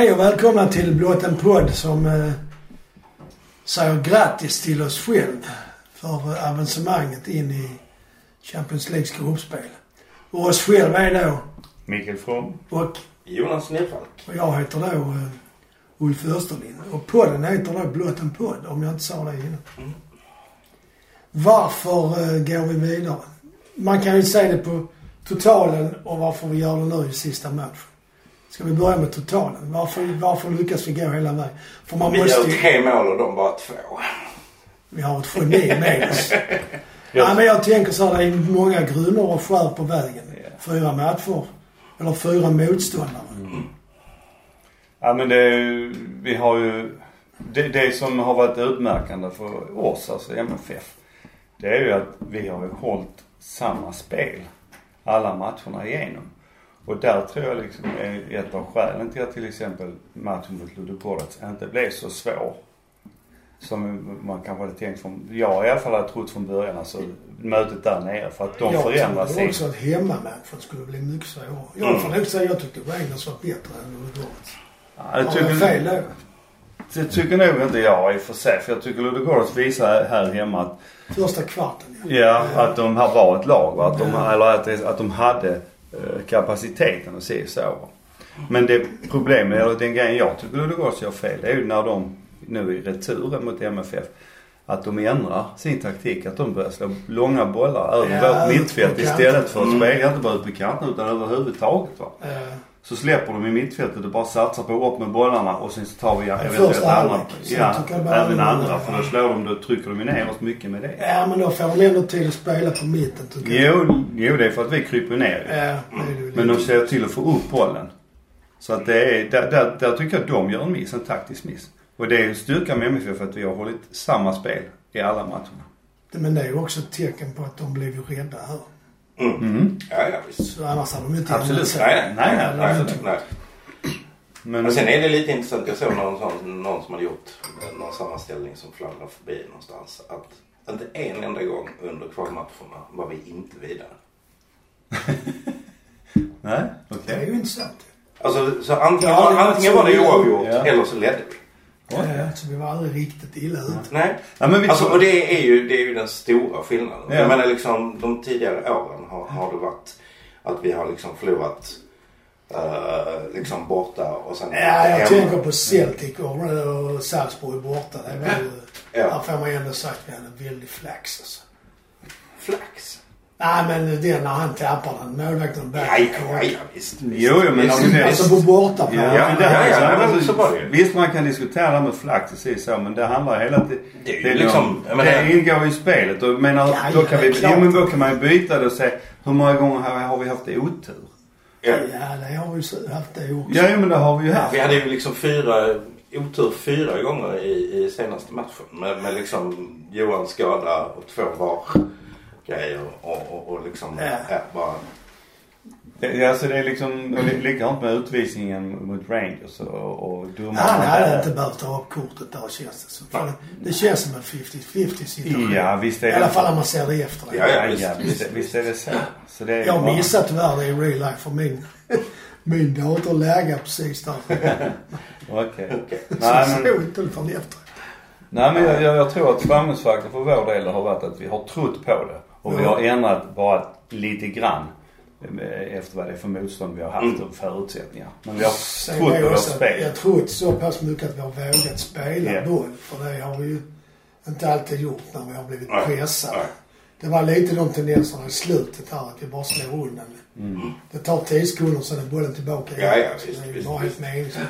Hej och välkomna till blott en podd som eh, säger grattis till oss själv för eh, avancemanget in i Champions Leagues gruppspel. Och oss själva är då Mikael From. och, Jonas Nedfalk. och jag heter då eh, Ulf Österlind. Och podden heter då blott en podd om jag inte sa det innan. Mm. Varför eh, går vi vidare? Man kan ju se det på totalen och varför vi gör det nu i sista matchen. Ska vi börja med totalen? Varför, varför lyckas vi gå hela vägen? För man Vi måste gör tre mål och de bara två. Vi har ett geni med oss. Ja, men jag tänker så här, det är många grunder och skär på vägen. Fyra matcher. Eller fyra motståndare. Ja men det är ju, vi har ju, det, det som har varit utmärkande för oss, alltså MFF, det är ju att vi har ju hållit samma spel alla matcherna igenom. Och där tror jag liksom är ett av skälen till att till exempel matchen mot Ludogorets inte blev så svår. Som man kanske hade tänkt från, jag i alla fall hade trott från början, alltså mötet där nere. För att de jag förändras trodde sig. också att hemmamatchen skulle bli mycket svårare. Jag får nog säga jag tyckte Rangers var bättre än Ludogorets. Ja, jag Har jag tycker- fel då? Det tycker nog inte jag i och för sig. För jag tycker Ludogorets visar här hemma att Första kvarten ja. Ja, att de har var ett lag va? Att de, eller att, att de hade kapaciteten att se så. Men det problemet, eller den grejen jag tycker Ludogorets gör fel, det är ju när de nu i returen mot MFF att de ändrar sin taktik. Att de börjar slå långa bollar över Ja, vårt mittfält istället för att spela inte bara ut på kanten utan överhuvudtaget va. Eh, Så släpper de i mittfältet och bara satsar på upp med bollarna och sen så tar vi Ja, eventuellt första andra. halvlek. Ja, även andra. För då slår de, då trycker de ju ner oss mycket med det. Ja, men då får de ändå tid att spela på mitten tycker jag. Jo, jo det är för att vi kryper ner Ja, det är det ju Men de ser till att få upp bollen. Så att det är, där, där, där tycker jag de gör en miss, en taktisk miss. Och det är ju styrkan med MFF för att vi har hållit samma spel i alla matcherna. Men det är ju också ett tecken på att de blev ju rädda här. Mm. Mm. Ja, ja visst. Så annars hade de inte Absolut. Nej, nej, nej, nej, nej. Men, Men sen är det lite intressant. Jag såg någon, sån, någon som hade gjort någon sammanställning som fladdrade förbi någonstans. Att inte en enda gång under kvalmatcherna var vi inte vidare. nej, Det är okej. ju intressant. Alltså så antingen, Ja, antingen var det oavgjort Ja. eller så ledde vi. Ja, så vi var aldrig riktigt illa ute. Nej. Ja, men vi Alltså, och det är ju, det är ju den stora skillnaden. Ja. Jag menar liksom de tidigare åren har, har det varit att vi har liksom förlorat eh, liksom borta och sen Ja, jag hemma. tänker på Celtic och, och Salzburg borta. Det var ju... Ja. Där får man ändå sagt att vi hade en väldig flax alltså. Flax. Nej men den när han tappar den. Målvakten Ja, back. ja, ja, visst. Jo, jo, men visst, det- Alltså på bortaplan. Ja, men det Ja, ja, här, ja, alltså, men så var det. Visst man kan diskutera det här med flax precis så men det handlar hela tiden... Det är ju liksom- menar- det ingår i spelet och menar, Ja, då ja, kan det är vi, jo, men då kan man ju byta det och säga hur många gånger har, har vi haft otur? Ja. Ja, det har vi ju haft det också. Ja, jo, men det har vi ju haft. Vi hade ju liksom fyra, otur fyra gånger i, i senaste matchen. Med, med liksom Johans skada och två var grejer och, och, och liksom Ja. ja, bara... Det, alltså det är liksom, det likadant med utvisningen mot Rangers och, och domarna Han hade där. inte behövt ta upp kortet där känns det som. Det, det känns som en 50-50 situation. Ja, visst är I det alla fall om man ser det efter. Ja, Ja, visst, ja, visst, visst är det så. så det är Jag bara- missade tyvärr det i real life för min, min dator läggar precis där. Okej. Okej. Så Nej, jag men, såg inte det förrän efter. nej men jag, jag, jag tror att framgångsfaktorn för vår del har varit att vi har trott på det. Och vi har ändrat bara lite grann eh, efter vad det är för motstånd vi har haft Mm. och förutsättningar. Men vi har trott på vårt spel. jag tror så pass mycket att vi har vågat spela Ja. boll. För det har vi ju inte alltid gjort när vi har blivit pressade. Nej. Det var lite de tendenserna i slutet här att vi bara slår undan. Mm. Det tar 10 sekunder så är bollen tillbaka Ja, ja, visst, det är visst, bara helt visst. meningslöst.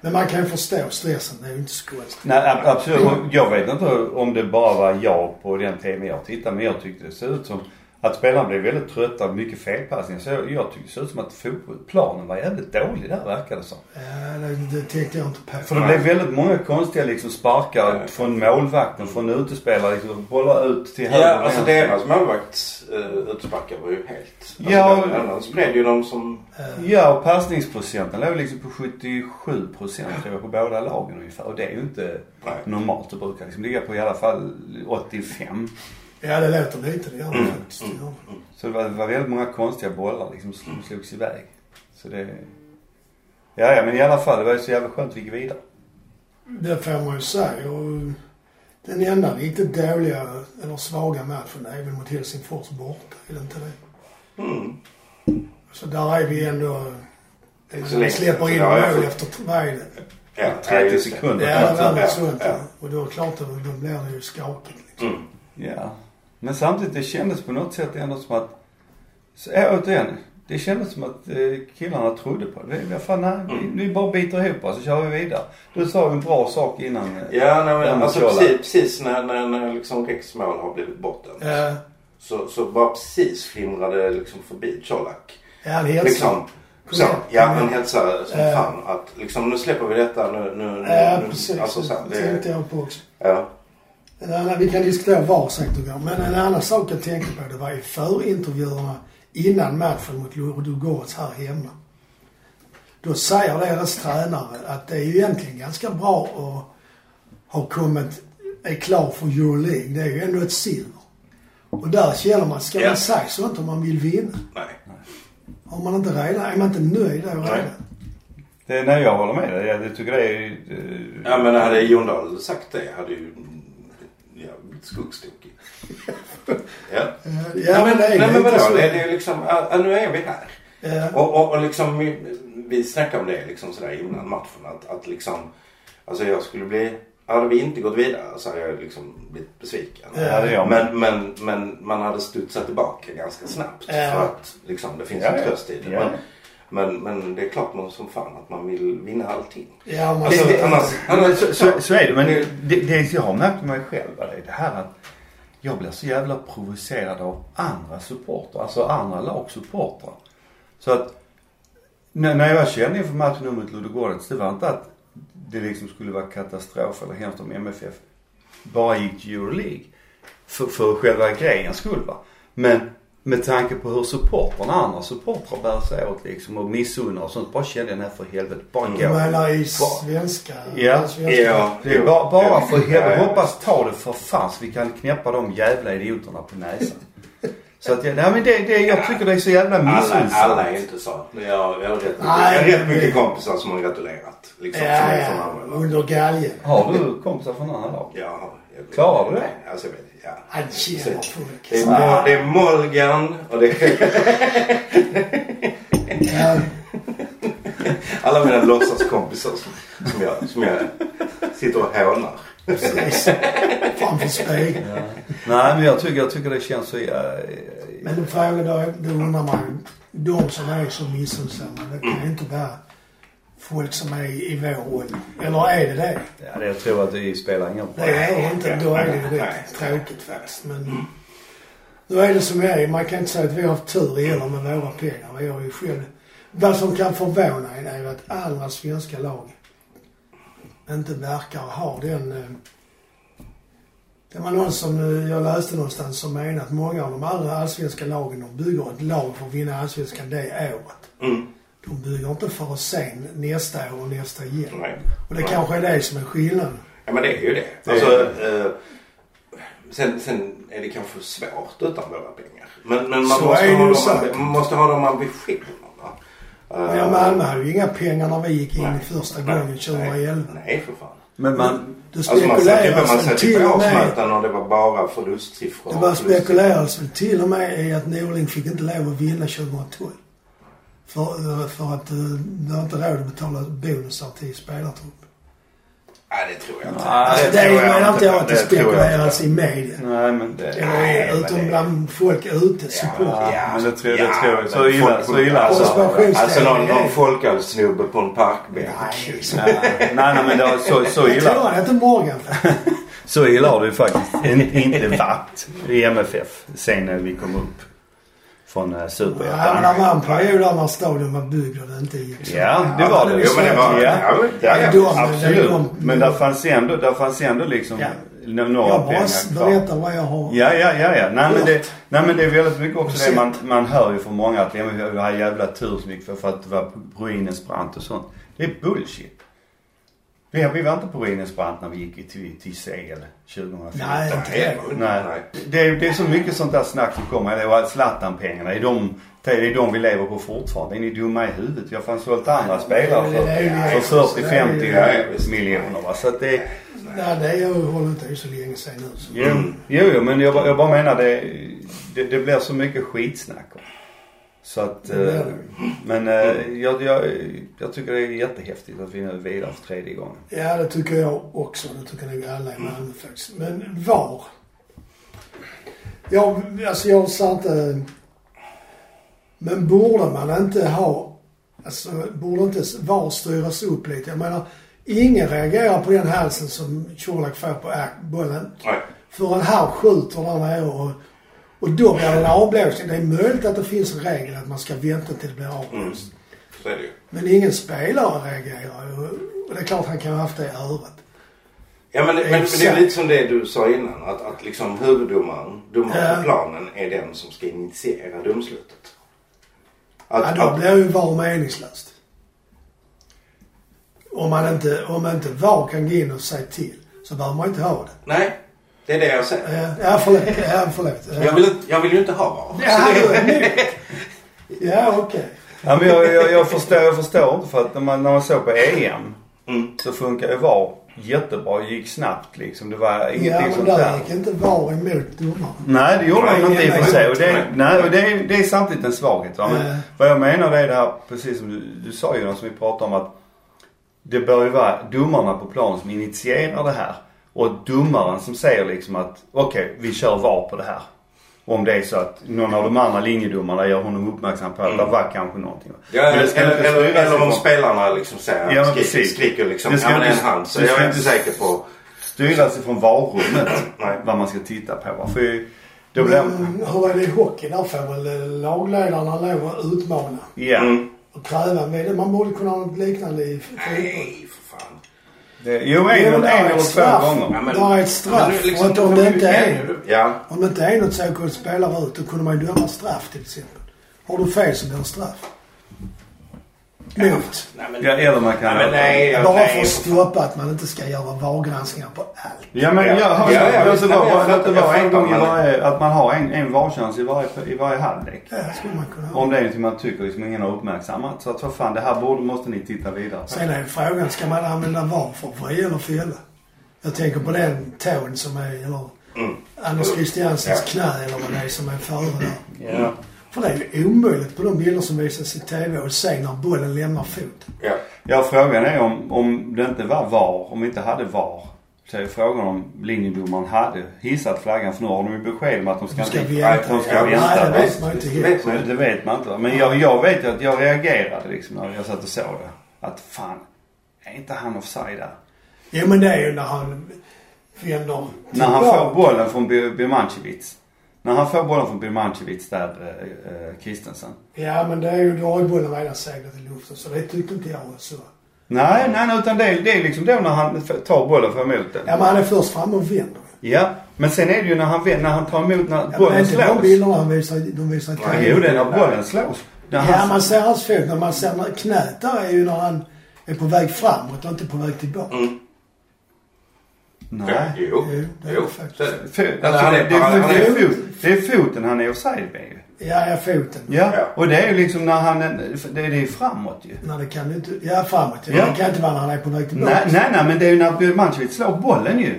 Men man kan ju förstå stressen. Det är ju inte så konstigt. Nej ab- absolut. Jag vet inte om det bara var jag på den tiden jag tittade men jag tyckte det såg ut som att spelarna blev väldigt trötta, mycket felpassningar. Så jag, jag tyckte det såg ut som att fotbollsplanen var jävligt dålig där verkade det som. Ja, det, det tänkte jag inte på. För det blev väldigt många konstiga liksom sparkar Ja. från målvakten, från utespelare liksom. Bollar ut till höger Ja, alltså vänster. deras målvakt uh, utsparkar var ju helt... Alltså, Ja. den- Den spred ju dem som... Eh, Ja, och passningsprocenten låg liksom på 77 procent tror jag på båda lagen ungefär. Och det är ju inte Nej. normalt. Det brukar liksom ligga på i alla fall 85. Ja, det låter lite. Det gör det Mm. faktiskt. Det gör det. Så det var, var väldigt många konstiga bollar liksom som slogs iväg. Så det... Ja, ja men i alla fall det var ju så jävla skönt att vi gick vidare. Det får man ju säga. Och den enda riktigt dåliga eller svaga matchen är väl mot Helsingfors borta. Är det inte det? Mm. Så där är vi ändå... Så Vi släpper in mål ja, efter, vad är det? Ja, 30 just det. sekunder. Ja, det var ja, något sånt ja. ja. Och då är det klart att då blir det ju skakigt liksom. Mm. Ja. Men samtidigt det kändes på något sätt ändå som att, så, ja, återigen. Det kändes som att eh, killarna trodde på det. det. Fan, nej, vi, vi bara biter ihop och så kör vi vidare. Du sa en bra sak innan. eh, Ja, nej, men alltså precis, precis när, när, när liksom Rex mål har blivit borta. Ja, Så, så bara precis flimrade det liksom förbi Colak. ja han hälsar. Liksom. Kom Så, ja, han hälsar som Ja. fan att liksom nu släpper vi detta nu, nu, nu. Ja, nu. precis. Alltså, så, det tänkte det, jag på också. ja. En annan, vi kan diskutera var går. Men en annan sak jag tänkte på det var i förintervjuerna innan matchen mot Ludogorets här hemma. Då säger deras tränare att det är ju egentligen ganska bra att ha kommit, är klar för Euroleague. Det är ju ändå ett silver. Och där känner man, ska man säga sånt om man vill vinna? Nej. Har man inte redan, är man inte nöjd då redan? Nej. Det, nej, jag håller med dig. Jag, jag tycker det är... eh, Ja men hade Jon Dahl sagt det hade ju skuggstokig. ja. Ja, men är Nej men vadå? Det är ju liksom, ja, nu är vi här. Ja. Och, och, och liksom vi, vi snackade om det liksom sådär innan matchen att, att liksom Alltså jag skulle bli Hade vi inte gått vidare så hade jag liksom blivit besviken. Ja, det är jag med. men, men, men man hade studsat tillbaka ganska snabbt. Ja. För att liksom det finns Ja, en tröst i det. Ja. Men, men, men det är klart man som fan att man vill vinna allting. Ja, man, Alltså, Det- det- annars, annars, så, så, så är det. Men det, det, det jag har märkt med mig själv är det här att jag blir så jävla provocerad av andra supportrar. Alltså andra lagsupportrar. Så att när, när jag kände inför matchen nu mot Ludogorets, det var inte att det liksom skulle vara katastrof eller hemskt om MFF bara gick till Euroleague. För, för själva grejens skull va. Men med tanke på hur supportrarna, andra supportrar bär sig åt liksom och missunnar och sånt. Bara kände jag, nej för helvete, bara gå. du menar i svenska? Ja. svenska. Ja. Det är bara, bara för helvete. Hoppas ta det för fan så vi kan knäppa de jävla idioterna på näsan. Så att jag, nej men det, det, jag tycker det är så jävla alla, missunnsamt. alla är inte så. Jag, jag har rätt mycket, Nej, jag har rätt mycket kompisar som har gratulerat. Liksom, Ja, som är från ja. andra lag. Under galgen. Har du kompisar från andra lag? Ja, jag, Klarar du det? Alltså, jag ja. Han känner folk. Det är, Mo- det är Molgan och det är Ja, alla mina låtsaskompisar som, som, jag, som jag sitter och hånar. precis. Framför spegeln. Nej men jag tycker, jag tycker det känns så... Ja, Men då frågar då, då undrar man. De som är så missunnsamma, det kan ju inte vara folk som är i vår ålder. Eller är det det? ja, det jag tror att det spelar ingen roll. Det är inte. Då är det rätt tråkigt faktiskt. Men då är det som det är. Man kan inte säga att vi har haft tur heller med våra pengar. Vi har ju själv... Vad som kan förvåna en är ju att andra svenska lag inte verkar ha den... eh, Det var någon som eh, jag läste någonstans som menade att många av de andra allsvenska lagen de bygger ett lag för att vinna allsvenskan det året. Mm. De bygger inte för att sen nästa år och nästa igen. Nej. Och det Nej. kanske är det som är skillnaden. Ja men det är ju det. Det Alltså, är eh, sen, sen är det kanske svårt utan våra pengar. Men, men man, Så måste det ha de, man måste ha de ambitionerna. Men ja, Malmö hade ju inga pengar när vi gick in Nej. i första Nej. gången 2011. Nej, nej för fan. Men man... Det Alltså man satt till på och med... och det var bara förlustsiffror. Det spekuleras väl till och med i att Norling fick inte lov att vinna 2012. För, för att eh, det har inte råd att betala bonusar till spelartrupp. Nej, det tror jag inte. Nej, Alltså det, tror är jag menar inte jag att det spekuleras i media. Nej men det... Eller Nej, men utom det- bland folk ute, supportrar. Ja, men det tror jag, det Ja, tror jag. Så illa, folk- så illa. Alltså, alltså någon, någon folkölssnubbe på en parkbänk. Nej, Nej, nej, nej men det var så, så jag tror illa. han hette Morgan. Så illa har det ju faktiskt in- inte varit i MFF sen när vi kom upp från eh, Ja, men Superettan. det var en period där när stadion byggd och det inte gick så. Ja, det var det. Jo, men det var... Ja. Ja, ja, ja, De- det är Absolut. de- Men där fanns ändå, där fanns ändå liksom Ja. Jag några bara pengar kvar. berättar vad jag har. Ja, ja, ja, ja. Nej men, det, nej men det är väldigt mycket också det man, man hör ju från många att ja, men vi har jävla tur som gick för, för att det var ruinens brant och sånt. Det är bullshit. Vi, vi var inte på ruinens brant när vi gick till, till CL 2014. Nej, inte det. Nej. Det är, det är så mycket sånt där snack som kommer. Det var Zlatan-pengarna. Är de Det är de vi lever på fortfarande. Är ni dumma i huvudet? Jag har fan sålt andra spelare är ju- för, för 40-50 det är ju- miljoner va. Så att det... Nej, det håller inte så länge sedan nu. Så. Jo, jo, men jag, jag bara menar det, det, det blir så mycket skitsnack. Så att, blir eh, men eh, jag, jag, jag tycker det är jättehäftigt att vi nu är vidare för tredje gången. Ja, det tycker jag också. Det tycker nog alla i Malmö faktiskt. Men var? Jag, alltså jag sa inte... Men borde man inte ha... Alltså borde inte VAR styras upp lite? Jag menar, ingen reagerar på den halsen som Colak får på bollen. Nej. Förrän han skjuter där nere och, och då blir det en avblåsning. Det är möjligt att det finns en regel att man ska vänta till det blir avblåst. Så är det ju. Men ingen spelare reagerar och, det är klart han kan ha haft det i örat. Ja men, men, men det är lite som det du sa innan. Att, att liksom huvuddomaren, domaren Ja. på planen, är den som ska initiera domslutet. Att, Ja, då att, blir ju VAR meningslöst. Om man inte, om inte VAR kan gå in och säga till så behöver man inte ha det. nej, det är det jag säger. Ja, Ja, förlåt. Ja, förlåt. Ja, Jag vill, inte- jag vill ju inte ha VAR. Ja, det- är. Ja, okej. Ja, men jag, jag, jag, förstår, jag förstår inte för att när man, när man såg på EM Mm. så funkar ju VAR jättebra. gick snabbt liksom. Det var Ja, ingenting men sånt där där. gick inte VAR emot domaren. Nej det gjorde de inte i och för sig. Och det, nej. nej, och det, är, det är samtidigt en svaghet. Va? Men Ja. vad jag menar det är det här, precis som du, du sa Jonas, som vi pratade om att det bör ju vara domarna på plan som initierar det här. Och domaren som säger liksom att okej, vi kör VAR på det här. Om det är så att någon av de andra linjedomarna gör honom uppmärksam på att det var kanske någonting. Ja, ska eller, eller, eller om spelarna liksom säger, Ja, men skriker, precis. skriker liksom, Det ska ja men en hand. Så det jag är inte säker på. styras ifrån VAR-rummet Nej. vad man ska titta på. va? För då blir... Men hur är det i hockey? Där får väl eh, lagledarna lov att utmana Ja. Mm. och kräva med det. Man borde kunna ha något liknande i fotboll. Det, jo, en, Jo, det eller två straff. gånger. Ja, men- Där är ett straff. men nu liksom- och att om det inte är, Ja. om det inte är något så går spelare ut, då kunde man ju döma straff till exempel. Har du fel så blir det straff. Mot. Ja, eller man kan... Nej, nej, Bara för att stoppa att man inte ska göra VAR-granskningar på allt. Ja men Ja. jag har Ja, det en gång i varje, att man har en, en VAR-chans i varje, i varje halvlek. Ja, skulle man kunna ha. Om det är någonting man tycker liksom ingen har uppmärksammat. Så att vad fan det här borde, måste ni titta vidare på. Sen är frågan, ska man använda VAR för vrida eller fälla? Jag tänker på den tån som är, eller Mm. Anders Christiansens Ja. knä eller vad det är som är före där. Ja. För det är ju omöjligt på de bilder som visas i TV att se när bollen lämnar foten. Ja. Ja frågan är om, om det inte var VAR, om vi inte hade VAR. Så är frågan om linjedomaren hade hissat flaggan för nu har de ju besked om att de ska, ska inte... vänta. de ska Ja, vänta. Nej, det vet man inte helt. det vet man inte. Men jag, jag vet ju att jag reagerade liksom när jag satt och såg det. Att fan, är inte han offside där? Jo men det är ju när han vänder När han tillbaka. får bollen från Bi- När han får bollen från Birmancevic där, eh, eh. Ja men det är ju, då har ju bollen redan seglat i luften så det tyckte inte jag så. Nej, nej, nej, utan det är, det är liksom då när han tar bollen för emot den. Ja men han är först framme och vänder. Ja, men sen är det ju när han, när han tar emot när Ja, men det är bollen inte de slås. bilderna han visar, de visar i Nej, TV. Jo, det är när bollen slås. När Ja han, man ser hans fot. När man ser när knät där är ju när han är på väg framåt och inte på väg tillbaka. Mm. Nej. Ja, jo. Jo, det är det alltså, är- det, det, foten han är offside med ju. Ja, ja foten. Ja, Ja. och det är ju liksom när han, det är det är framåt ju. Nej det kan ju inte, ja framåt. Ja. Det kan inte vara när han är på väg tillbaka. Nej, nej, nej, men det är ju när Birmancevic slår bollen ju.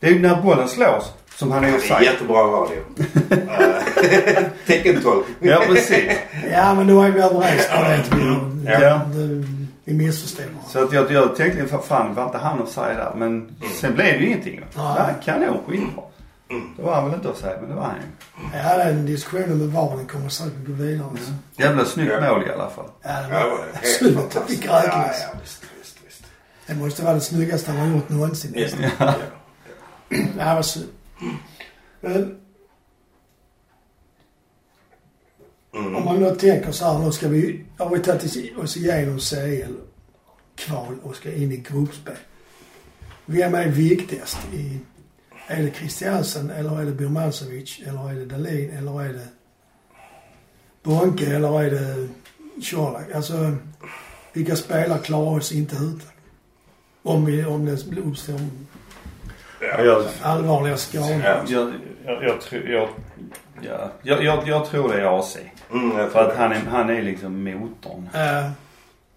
Det är ju när bollen slås som han är Det är offside. jättebra radio. Eh, Teckentolkning. Ja, precis. Ja men då är vi överens på det. Ja. Ja. det, vi missförstår varandra. Så att jag, jag tänkte, för fan var inte han offside där? Men sen blev det ju ingenting. Nej. Nej, kanon, skitbra. Det var han väl inte offside, men det var han ju. Ja den diskussionen med VAR den kommer säkert gå vidare. också. Jävla snyggt Ja. mål i alla fall. Ja, det Ja, det var var helt absolut. Det fantastiskt. fick Ja, räknas. ja, visst, visst, visst. Det måste vara det snyggaste han har gjort någonsin. Visst. Ja. Ja. Det var synd. Men Mm. om man då tänker så här, nu ska vi, har vi tagit oss igenom CL kval och ska in i gruppspel. Vem är viktigast i, är det Christiansen eller är det Birmancevic eller är det Dahlin eller är det Bonke eller är det Colak? Alltså, vilka spelare klarar oss inte utan? Om, vi, om det uppstår Jag, allvarliga skador. Ja. jag, jag, jag, tror- jag Ja, jag, jag, jag tror det är AC. Mm, För att han är, han är liksom motorn. Eh,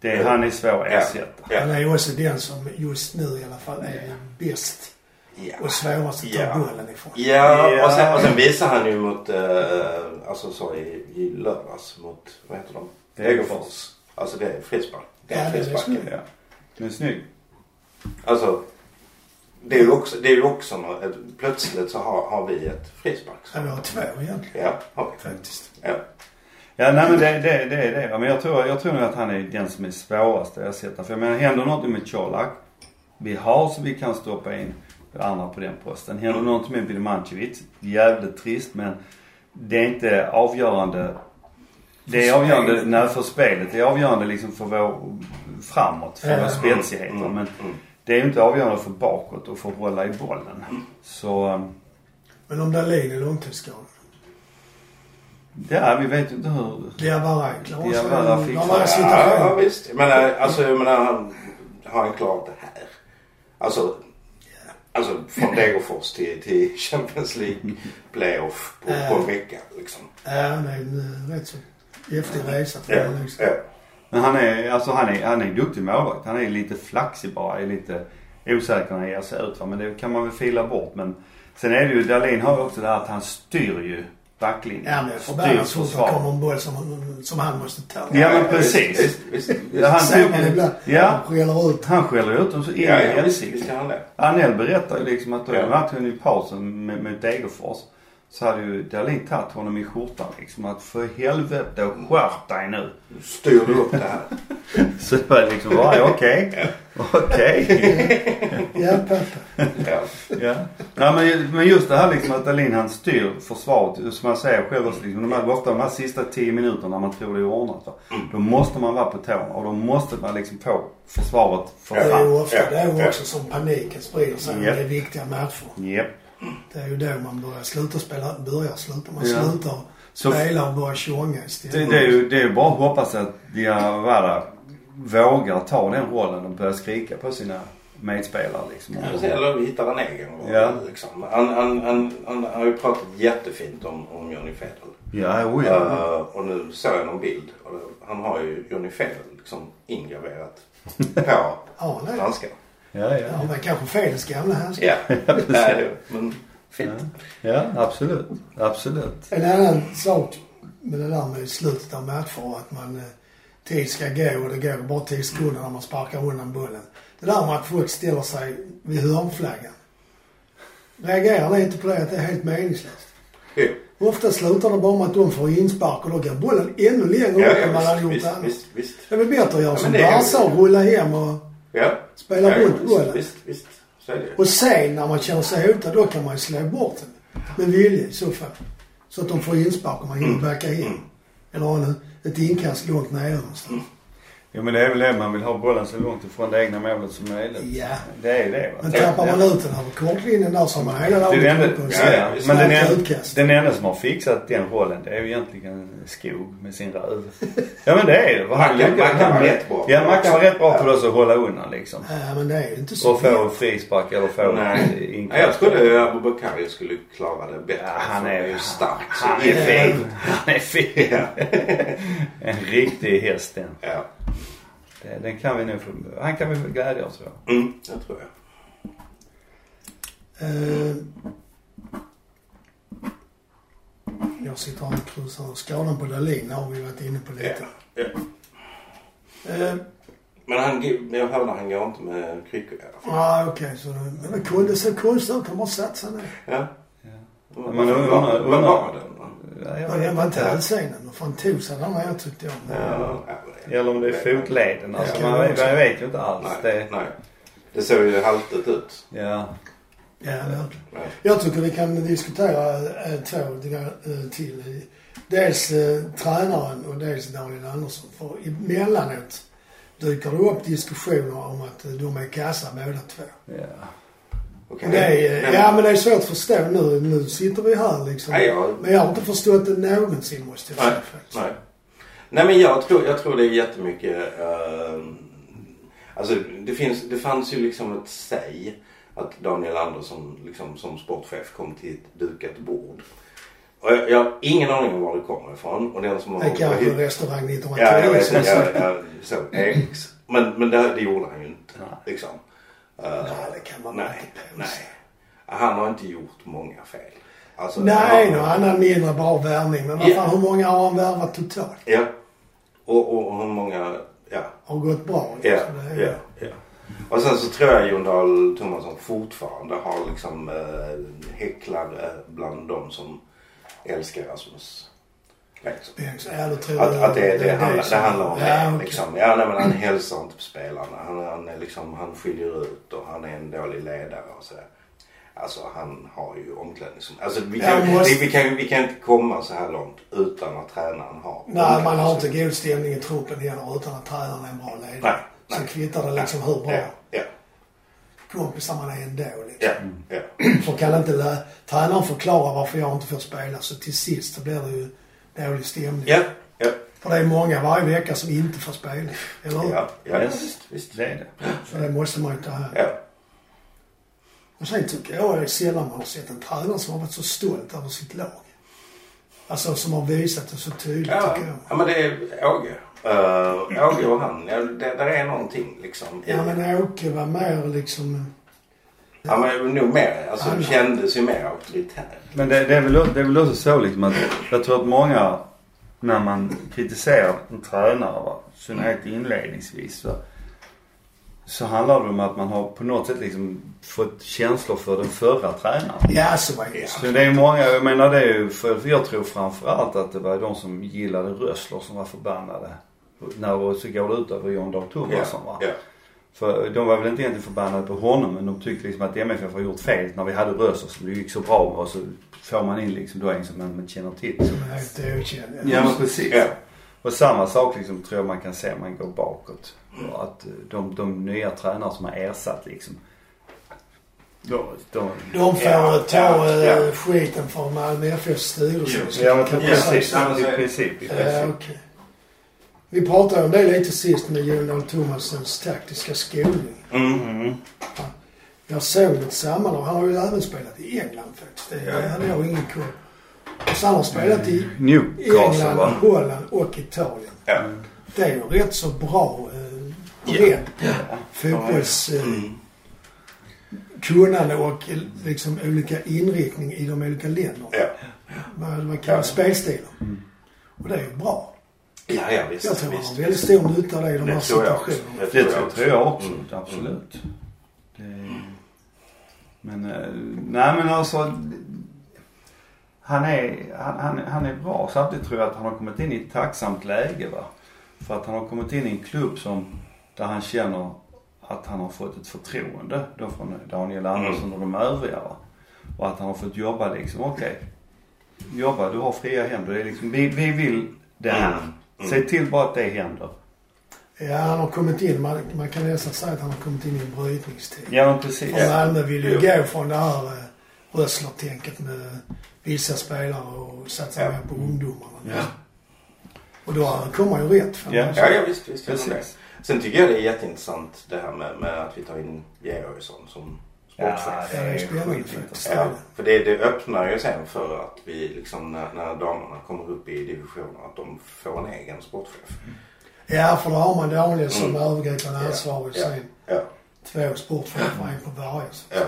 Det är, han är svår att Ja. ersätta. Ja. Han är ju också den som just nu i alla fall är bäst Ja. och svårast att ta Ja. bollen ifrån. Ja, Ja. Och, sen, och sen visar han ju mot, eh, alltså så i, i lördags mot, vad heter de? Degerfors. Alltså det är frispark. Det Ja, är det är frispark. snyggt. Ja. Den är snygg. Alltså, det är ju också, det är ju också något, ett, plötsligt så har, har vi ett frispark. Ja, vi har två egentligen Ja, har vi. faktiskt. Ja. Ja, nej men det, det, det är det. Men jag tror, jag tror nog att han är den som är svårast att ersätta. För jag menar, händer något med Colak. Vi har så vi kan stoppa in andra på den posten. Händer något med Bilmancevic. Jävligt trist men det är inte avgörande. Det är avgörande, nej för spelet. Det är avgörande liksom för vår framåt, för vår spetsighet. Mm, Men mm. Det är ju inte avgörande för bakåt och för att hålla i bollen. Så, um, Men om Dahlin är långtidsskadad. ja vi vet ju inte hur. Diawara klarar sig. Diawara det. Ja, ja visst. Jag menar, alltså jag menar, han, har han klarat det här? Alltså, alltså från Degerfors till, till Champions League playoff på, på en vecka liksom. Ja, det är en eh, rätt så häftig resa för honom. Liksom. ja. Men han är, alltså han är, han är duktig målvakt. Han är lite flaxig bara. Är lite osäker när han ger sig ut va. Men det kan man väl fila bort. Men sen är det ju, Dahlin har ju också det här att han styr ju backlinjen. Ja, men förbannad så fort det kommer en boll som, som han måste ta. Ja, men precis. Visst, visst, visst. Ja, han Ser ibland. ja, Han skäller ut. han skäller ut dem så in Ja, i ja, det. Anel berättar ju liksom att då Ja. matchen i pausen med, med Degerfors så hade ju Dahlin tagit honom i skjortan liksom att för helvete skärp dig nu. Styr du upp det här? Så det var liksom bara okej. Okej. Ja, pappa. Ja. Ja. ja men, men just det här liksom att Dahlin han styr försvaret. Som jag säger själv också liksom, de här, ofta de här sista 10 minuterna när man tror det är ordnat va. Då måste man vara på tårna och då måste man liksom få försvaret för Det är ju ofta Ja, det är ja. också som paniken sprider sig Ja. det är viktiga matcher. Japp. Det är ju då man börjar sluta spela, börjar sluta. Man Ja. slutar spela och börjar tjonga Det, istället. det, är ju, det är ju bara att hoppas att Diawara vågar ta den rollen och börja skrika på sina medspelare liksom. Eller vi hittar en egen roll. Ja. Liksom. Han, han, han, han har ju pratat jättefint om, om Johnny Fedel. Ja, oh ja. Uh, och nu såg jag någon bild. Och det- han har ju Johnny Fedel liksom ingraverat på Ja, handsken. Ja, Ja, ja. men kanske Fedels gamla handskar. Ja, Nej, det- men fint. Ja, absolut. Absolut. En annan sak med det där med slutet av matcher att man eh, tid ska gå och det går bara 10 sekunder när man sparkar undan bollen. Det där med att folk ställer sig vid hörnflaggan. Reagerar ni inte på det att det är helt meningslöst? Jo. Ofta slutar det bara med att de får inspark och då går bollen ännu längre Ja, upp än man hade ja, gjort visst, annars. visst, visst. Det är väl bättre att göra Ja, som Barca och rulla hem och Ja. spela ja, runt visst, bollen. Visst, visst. Så är det. Och sen när man känner sig hotad, då kan man ju slå bort den. Med vilja i så fall. Så att de får inspark och man hinner backa in. Eller ha en, ett inkast långt nere någonstans. Jo men det är väl det man vill ha bollen så långt ifrån det egna målet som möjligt. Ja. Det är ju det va. Men tappar man ut den över kortlinjen där så har man hela laget uppe och ja, ja. Men den, en, den enda som har fixat den rollen det är ju egentligen Skog med sin röv. Ja men det är det. Han Mackan- lyckas- Mackan var han- rätt bra. Ja Mackan var rätt bra på det så att hålla undan liksom. Ja, men det är ju inte så. Och få frispark eller få Nej. inkast. Nej, jag trodde Abubakari skulle klara det bättre. Ja, han är ju stark. Han är fin. Han är fin. en riktig häst den. Ja. Det- Den kan vi få, han kan vi få glädja oss åt. Mm, det tror jag. Eh, jag sitter här och kryssar. Skadan på Dahlin har vi varit inne på lite. Ja. Eh, Men han, jag hörde han går inte med kryckor i alla fall. Ja, okej. så men det kunde se konstigt ut. Han bara satt sig ner. Ja. Men Vad undrar- vad- var den? Ja, jag Ja, det var inte hälsenan. Vad fan tog sig tyckte jag. Ja, ja, det- Eller om det är fotleden. Alltså Ja, man, det vet, man vet ju inte alls. Nej, Det, nej. Det såg ju haltigt ut. ja. Ja. Nej. Jag tycker vi kan diskutera eh, två eh, till. Dels eh, tränaren och dels Daniel Andersson. För emellanåt dyker det upp diskussioner om att eh, de är kassa båda två. ja. Och det är, Men- ja men det är svårt att förstå nu. Nu sitter vi här liksom. Nej, jag- Men jag har inte förstått det någonsin måste jag Nej, säga faktiskt. nej. Nej men jag tror, jag tror det är jättemycket uh, Alltså det finns, det fanns ju liksom ett säg att Daniel Andersson liksom som sportchef kom till ett dukat bord. Och jag, jag har ingen aning om var det kommer ifrån. Och den som har... Det kanske en restaurang 1910. Ja, jag vet. Jag, jag Eriks. Men, men det, det gjorde han ju inte. Liksom. Uh, Nej, det kan man nej, inte påstå. nej. Han har inte gjort många fel. Alltså, Nej, han- han har mindre bra värvning. Men Ja. fan, hur många har han värvat totalt? Ja. Och, och, och hur många... Ja. Har gått bra Ja, liksom. Det är- ja, ja. Och sen så tror jag Jon Dahl Tomasson fortfarande har liksom eh, häcklare bland de som älskar Rasmus. Ja, då tror Att, jag att det, det, handlar, som- det handlar om ja, det. okej. Liksom. Ja, nej, men han hälsar inte på spelarna. Han, han, liksom, han skiljer ut och han är en dålig ledare och så. Alltså han har ju omklädningsrum. Alltså vi Ja, kan, måste- vi, vi, kan, vi kan inte komma så här långt utan att tränaren har Nej, man har inte god stämning i truppen heller utan att tränaren är en bra ledare. Nej, nej. Sen kvittar det liksom hur bra Ja, ja, kompisar man är ändå liksom. ja, ja. För kan inte tränaren förklara varför jag inte får spela så till sist så blir det ju dålig stämning. Ja, ja, För det är många varje vecka som inte får spela. Eller hur? ja, ja, visst, visst. Det är det. Så det måste man ju ta här. Ja. Och sen tycker jag det är sällan man har sett en tränare som har varit så stolt över sitt lag. Alltså som har visat det så tydligt Ja, tycker jag. ja men det är Åge. Uh, Åge och han. Ja, det, där är någonting liksom. Ja men Åke var mer liksom... Ja men nog mer. Alltså Han- kändes ju mer auktoritär. Men det, det, är väl, det är väl också så liksom att jag tror att många när man kritiserar en tränare, va, synnerhet inledningsvis så, så handlar det om att man har på något sätt liksom fått känslor för den förra tränaren. Ja så var det. Så det är många, jag menar det är ju, för jag tror framförallt att det var de som gillade Rössler som var förbannade. När så går det ut över John Dahl Tomasson va. Ja. För de var väl inte egentligen förbannade på honom men de tyckte liksom att MFF har gjort fel när vi hade Rössler som det gick så bra med och så får man in liksom då en som man inte känner till. Som är helt okänd. Ja men precis. Ja. Och samma sak liksom tror jag man kan se om man går bakåt. Och Att eh, de, de nya tränare som har ersatt liksom. De, de, De får Ja, ta ja, eh, ja. skiten från Malmö FFs styrelse. Ja men precis. I princip. I Ja, princip. okej. Vi pratade om det lite sist med Jon Dahl Tomassons taktiska skolning. Mm. Mm. Jag såg ett sammanhang. Han har ju även spelat i England faktiskt. Det Ja. hade jag ingen koll så han har spelat i Newcastle England, va? Holland och Italien. Ja. Det är ju rätt så bra eh, bredd på fotbolls... Eh, Mm. kunnande och eh, liksom olika inriktning i de olika länderna. Ja. Vad man kallar Ja. spelstilar. Och det är ju bra. Ja, ja visst. Jag tror visst, har väldigt stor nytta av det i de Det här tror jag också. situationerna. Det tror, tror jag också. Mm. Absolut. Det, men, eh, nej men alltså. Han är, han, han, han är bra. Samtidigt tror jag att han har kommit in i ett tacksamt läge va. För att han har kommit in i en klubb som, där han känner att han har fått ett förtroende då från Daniel Andersson och de övriga va. Och att han har fått jobba liksom, okej. jobba, du har fria händer. Det är liksom, vi, vi vill det här. Mm. Mm. Se till bara att det händer. Ja, han har kommit in. Man, man kan nästan säga att han har kommit in i en brytningstid. Ja men precis. För Malmö vill ju Jo. gå från det här eh, Rössler-tänket med vissa spelare och satsa Ja. mer på ungdomarna. Ja. Och då kommer han ju rätt. För Ja. Ja, ja visst. visst. Precis. Sen tycker jag det är jätteintressant det här med, med att vi tar in Georgsson som. Ja, det är skitintressant. för det, det öppnar ju sen för att vi liksom när, när damerna kommer upp i divisioner att de får en egen sportchef. Ja, för då har man Daniel som Mm. övergripande Ja. ansvarig. Ja. Sen Ja. två sportchefer, en på varje. Ja.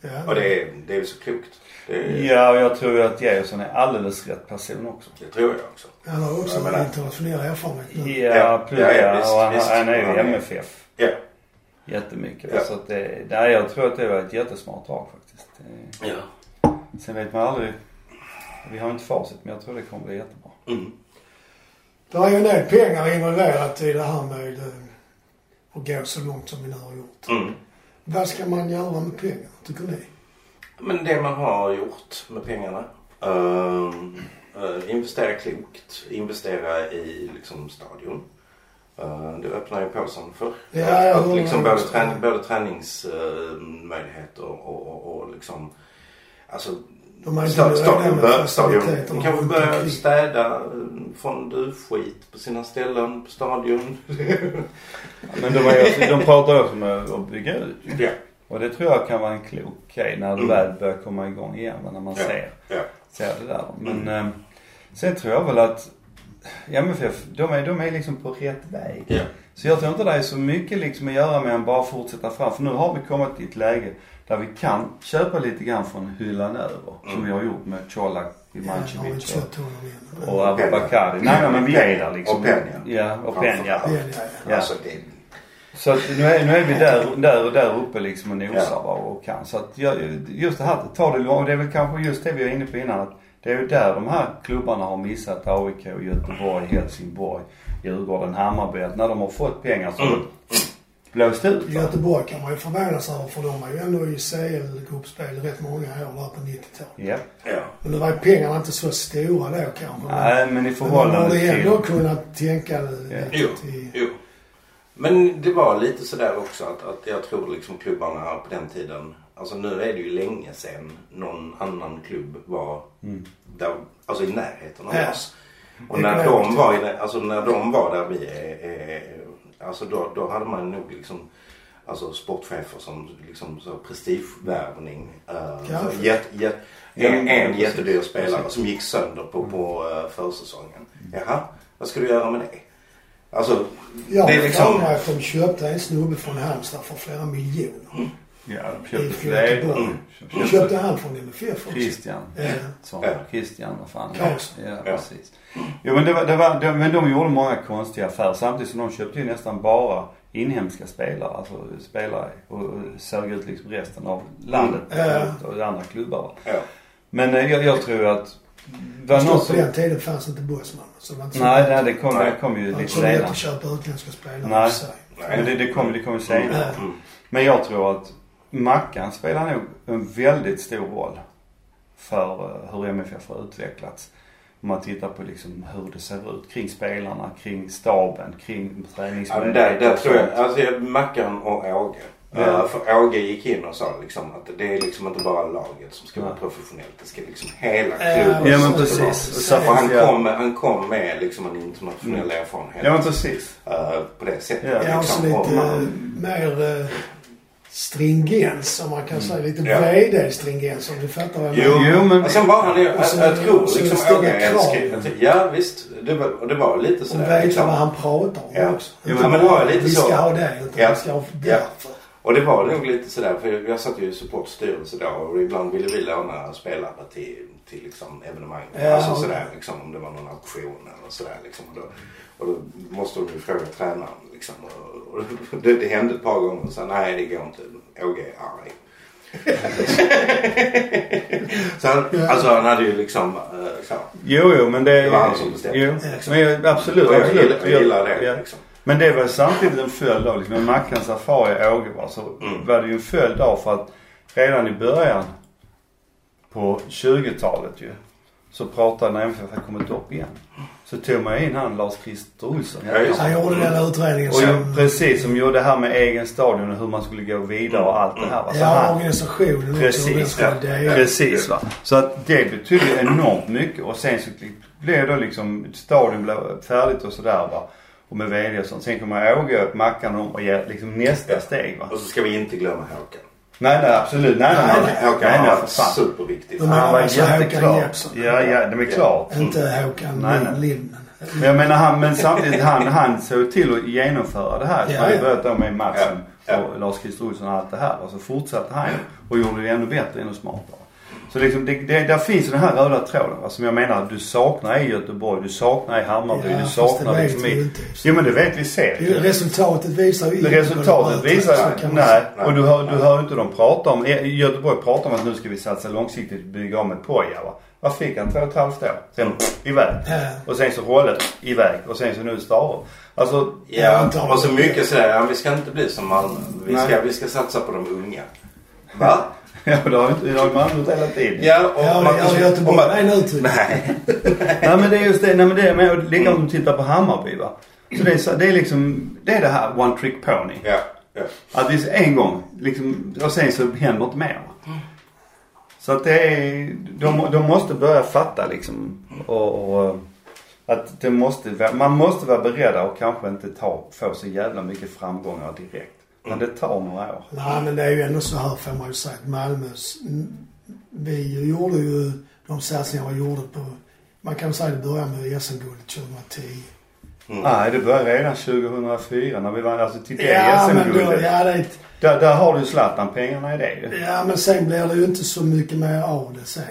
Ja. Och det är, det är ju så klokt. Det, Ja, och jag tror ju att Georgsson är alldeles rätt person också. det tror jag också. Han har också internationell erfarenhet nu. Ja, plus, Ja, ja, ja, visst, och han, visst. han är ju är- MFF Ja. Jättemycket. Ja. Så att det, nej, jag tror att det var ett jättesmart drag faktiskt. Ja. sen vet man aldrig. Vi har inte facit men jag tror det kommer bli jättebra. Mm. Det är ju en del pengar involverat i det här med eh, att gå så långt som vi nu har gjort. Mm. Vad ska man göra med pengar, tycker ni? Men det man har gjort med pengarna. ehm, eh, investera klokt. Investera i liksom stadion. Uh, det öppnar ju påsen för Ja, att, håller liksom både, träning, både träningsmöjligheter och, och, och liksom Alltså De har inte stadion, stadion faciliteterna kanske runt börja omkring. städa eh, från duvskit på sina ställen på stadion. Men de, är, de pratar också om att bygga ut ja. Och det tror jag kan vara en klok grej när det Mm. väl börjar komma igång igen. När man Ja. ser. Ja. ser det där. Men eh, sen tror jag väl att MFF, de är, de är liksom på rätt väg. Ja. Så jag tror inte det är så mycket liksom att göra med än bara fortsätta fram. För nu har vi kommit till ett läge där vi kan köpa lite grann från hyllan över. Som vi har gjort med Colak, Ja, jag köpt honom än. och, och Abubakari. Nej, nej men vi är där liksom. Och Peña. Ja, och Peña. Ja, ja, Ja. Alltså det, Så att nu är, nu är vi där, där och där uppe liksom och nosar va, och kan. Så att jag, just det här, ta det långt. Och det är väl kanske just det vi var inne på innan. Att det är ju där de här klubbarna har missat AIK, Göteborg, Helsingborg, Djurgården, Hammarby. Att när de har fått pengar så det blåst ut. va. Göteborg kan man ju förvånas över för de var ju ändå i CL-gruppspel rätt många år där på 90-talet. Ja. ja. Men nu var ju pengarna inte så stora då kanske. Nej, men i men man förhållande borde ändå till... kunnat tänka lite Jo, till... jo. Men det var lite sådär också att, att jag tror liksom klubbarna på den tiden. Alltså nu är det ju länge sedan någon annan klubb var där, alltså i närheten av oss. Och när de var i alltså när de var där vi är, alltså då, då hade man nog liksom Alltså sportchefer som liksom så prestigevärvning. Uh, jätt, jätt, en, en jättedyr spelare som gick sönder på, på uh, försäsongen. Jaha, vad ska du göra med det? Alltså, Ja, det är liksom... liksom... att de köpte en snubbe från Halmstad för flera miljoner. Ja, de köpte Göteborg. fler. De köpte han från MFF också. Christian. Ja. Ja. Christian, vad fan. Ja, Ja. precis. Jo men det var, det var, men de gjorde många konstiga affärer samtidigt som de köpte ju nästan bara inhemska spelare. Alltså spelare och och sög ut liksom resten av landet Mm. och andra klubbar. Ja. Men eh, jag, jag tror att... Var någon då som, på den tiden fanns inte Bosman. Så det var inte så nej, nej, det kom, Nej. det kom ju Det var lite inte så lätt senare. att köpa utländska spelare Nej. sig. Men det, det kom, det kom ju senare. Ja. Mm. Men jag tror att Mackan spelar nog en väldigt stor roll för eh, hur MFF har utvecklats. Om man tittar på liksom hur det ser ut kring spelarna, kring staben, kring Ja, träningsmöjligheter. där, där tror jag, alltså jag- Mackan och Åge. Ja. Uh, för Åge gick in och sa liksom att det är liksom inte bara laget som ska vara professionellt. Det ska liksom hela Ja, klubben Ja men precis. Så han, ja. kom, med- han kom med liksom en internationell erfarenhet. Ja men precis. eh, på det sättet. Ja. Ja, och så liksom. Och lite man- mer eh, stringens om man kan säga. Lite Ja. VD-stringens om du fattar vad jag Jo, menar. Jo, men- och sen var han ju, jag, Och tror liksom älskar Ja visst, det var, och det var lite Och sådär. veta liksom. vad han pratar om Ja. också. Jo, Inte men det var lite vi så. ska ha det, utan Ja. vi ska ha Ja. därför. Och det var nog lite sådär för jag satt ju i supportstyrelse då och ibland ville vi låna spelare till, till liksom evenemang. Ja. Alltså sådär liksom om det var någon auktion eller sådär liksom. Och då, och då måste de ju fråga tränaren liksom. Och, och det, det hände ett par gånger och sa nej det går inte. Åge är arg. så han, Ja. alltså han hade ju liksom eh, så. Jo, jo men det... Det var han som bestämde. Jo, men jag, absolut. Och jag absolut. gillar, jag gillar det Ja. liksom. Men det var samtidigt en följd av, liksom, med Mackans affär i Åge va, så Mm. var det ju en följd av för att redan i början på 20-talet ju så pratade när MFF hade kommit upp igen. Så tog man in han Lars-Christer Olsson. Ja, just det. Han gjorde den utredningen Och som... precis, som gjorde det här med egen stadion och hur man skulle gå vidare och allt det här. Va? Så Ja, han, organisationen Precis, ja. Precis va. Så att det betyder ju enormt mycket och sen så blev då liksom stadion blev färdigt och sådär va. Och med VD och sånt. Sen kommer Åge och Mackan om och ger liksom nästa steg va. Och så ska vi inte glömma Håkan. Nej nej absolut. Nej nej nej. Håkan nej, nej, fan. superviktig. De Han var alltså Håkan jätteklar. Jeppsson. Ja ja det är klart. Inte Håkan Nej, nej. Lindman. Men jag menar han, men samtidigt han, han såg till att genomföra det här. Ja, Han hade ja. börjat då med Matsen Ja, ja. och Lars-Christer Olsson och allt det här. Och så fortsatte han och gjorde det ännu bättre, ännu smartare. Så liksom, det, det, där finns den här röda tråden va, som jag menar att du saknar i Göteborg, du saknar i Hammarby, Ja, du saknar det liksom i... inte. Jo men det vet vi ser Det- Resultatet visar ju inte Resultatet visar ju, nej. Och du hör, du hör inte dem prata om, Göteborg pratar om att nu ska vi satsa långsiktigt och bygga om ett Poja va. Vad fick han? Två och ett halvt år. Sen iväg. Ja. Och sen så Rolle iväg. Och sen så nu Stare. Alltså, Ja, och så mycket sådär. Ja, vi ska inte bli som Malmö. Vi ska, Nej. vi ska satsa på de unga. Va? ja det har ju inte, det har ju Malmö gjort hela tiden. Ja, och Ja, man- ja, Göteborg man- är en uttryck. Nej. Nej men det är just det, nej men det är med, och likadant om du tittar på Hammarby va. Så det är, så, det är liksom, det är det här one trick pony. Ja, ja. Att det är en gång liksom, och sen så händer inte mer. va. Så att det är, de, de måste börja fatta liksom och, och att det måste, man måste vara beredda och kanske inte ta, få så jävla mycket framgångar direkt. Men det tar några år. Nej, men det är ju ändå så här får man ju säga att Malmös... Vi gjorde ju de satsningar vi gjorde på, man kan säga det började med SM-guldet 2010. Mm. Nej, det började redan 2004 när vi vann, alltså till det Ja, SM-guldet. ja, det Där, där har du Zlatan-pengarna i det ju. ja, men sen blir det ju inte så mycket mer av det sen.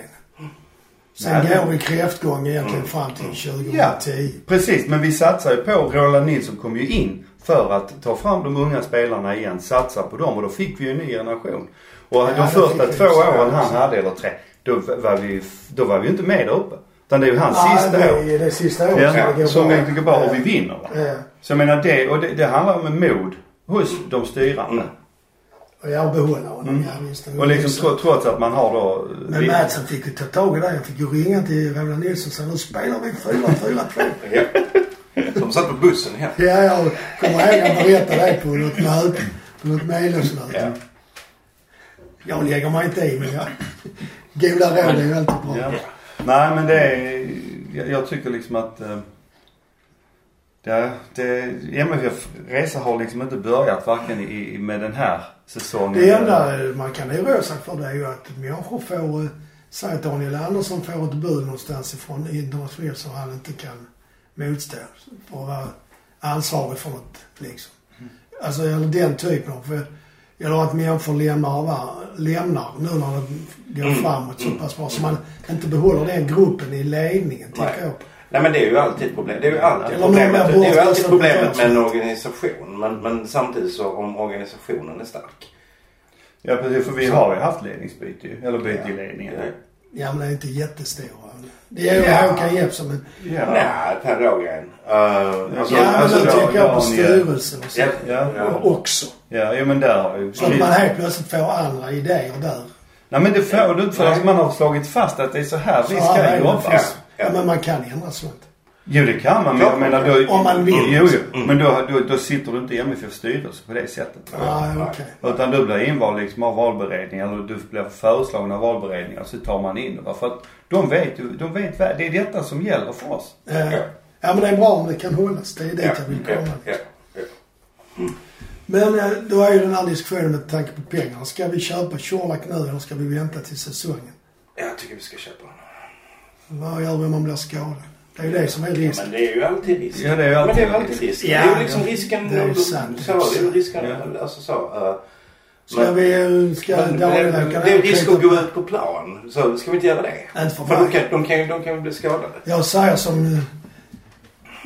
Sen Nej, går vi kräftgång egentligen fram till 2010. Precis, men vi satsar ju på, Roland Nilsson kom ju in för att ta fram de unga spelarna igen, satsa på dem och då fick vi ju en ny generation. Och Ja, de det första två också. åren han hade, eller tre, då var vi, då var vi inte med där uppe. Utan det är ju hans Ja, sista det år. är det sista året Ja, som det går som bra. egentligen går bra och vi vinner va. Ja. Så jag menar det, och det, det handlar om en mod hos de styrande. Och jag behåller honom, Mm. ja visst. Och liksom tro, trots att man har då... Men Madsen fick ju ta tag i det. Jag fick ju ringa till Roland Nilsson och säga nu spelar vi 4-4-2. De satt på bussen hem. Ja, jag kommer ihåg att han berättade det på något möte. På något medlemsmöte. Ja. Jag lägger mig inte i men jag... Goda råd är ju alltid bra. Ja. Nej men det är, jag, jag tycker liksom att eh, det, det, MFF resa har liksom inte börjat varken i, med den här säsongen. Det enda man kan oroa sig för det är ju att människor får... eh, Säg att Daniel Andersson får ett bud någonstans ifrån internationellt som han inte kan motstå. För att vara ansvarig för något liksom. Alltså eller den typen av... För, eller att människor lämnar, va- lämnar nu när det går Mm. framåt så pass bra. Så man inte behåller den gruppen i ledningen Nej. tycker jag. Nej men det är ju alltid problem. Det är ju alltid Eller problemet. Det är ju alltid problemet med en organisation. Men, men samtidigt så om organisationen är stark. Ja precis för vi har ju haft ledningsbyte ju. Eller byte i ledningen. Ja. Ja men det är inte jättestora. Det är ju Ja. Håkan Jeppsson men... Ja. Nej, Per Rågren. Uh, alltså, ja men alltså, då- tänker jag på styrelsen och så. ja, Ja. ja. Också. Ja, jo men där har ju... Så att man helt plötsligt får andra idéer där. Nej men det får du inte för att man har slagit fast att det är så här vi Så ska är det jobba. Ja. Ja, men man kan ändra sånt. Jo det kan man men jag menar då... Om man vill. Jo, jo. Mm. Men då, då, då sitter du inte i MFF styrelse på det sättet. Ja, okej. Utan du blir invald liksom av valberedningen eller du blir föreslagen av valberedningen så tar man in det. För att de vet ju, de vet det är detta som gäller för oss. Eh, Ja men det är bra om det kan hållas. Det är dit Ja, jag vill ja, komma. ja, ja. Men eh, då är ju den här diskussionen med tanke på pengar. Ska vi köpa Colak nu eller ska vi vänta till säsongen? Jag tycker vi ska köpa honom. Vad gör vi om man blir skadad? Det är ju det som är Ja, risken. men det är ju alltid risken. Ja, det är ju men alltid det är alltid risken. Ja, det är ju liksom ja. risken. Det är ju sant. Så, det är ju risken. Ja. Alltså så. Uh, Ska vi, eh, ska men, det, det är risk att gå på- ut på plan. Så ska vi inte göra det? Inte för För de kan, de kan, de kan bli skadade. Jag säger som eh,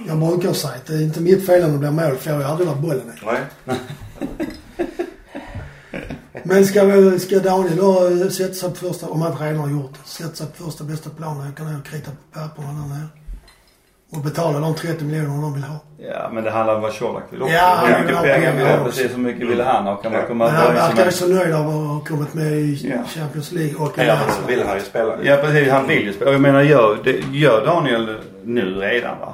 jag brukar säga. Det är inte mitt fel om det blir mål för jag har aldrig där bollen är. Nej. Men ska, vi, ska Daniel då eh, sätta sig på första, om han redan har gjort det, sätta sig på första bästa plan och åka ner och krita på papperna där nere. Och betala de 30 miljoner de vill ha. Ja men det handlar om vad Colak vill också. Ja, hur han mycket pengar vill ha. Precis hur mycket vill han ha. Kan man komma Men han verkar så nöjd av att ha kommit med i Ja. Champions League och Ja, men vill han ju spela. Ja precis, han vill ju spela. Och jag menar gör, det, gör Daniel nu redan va.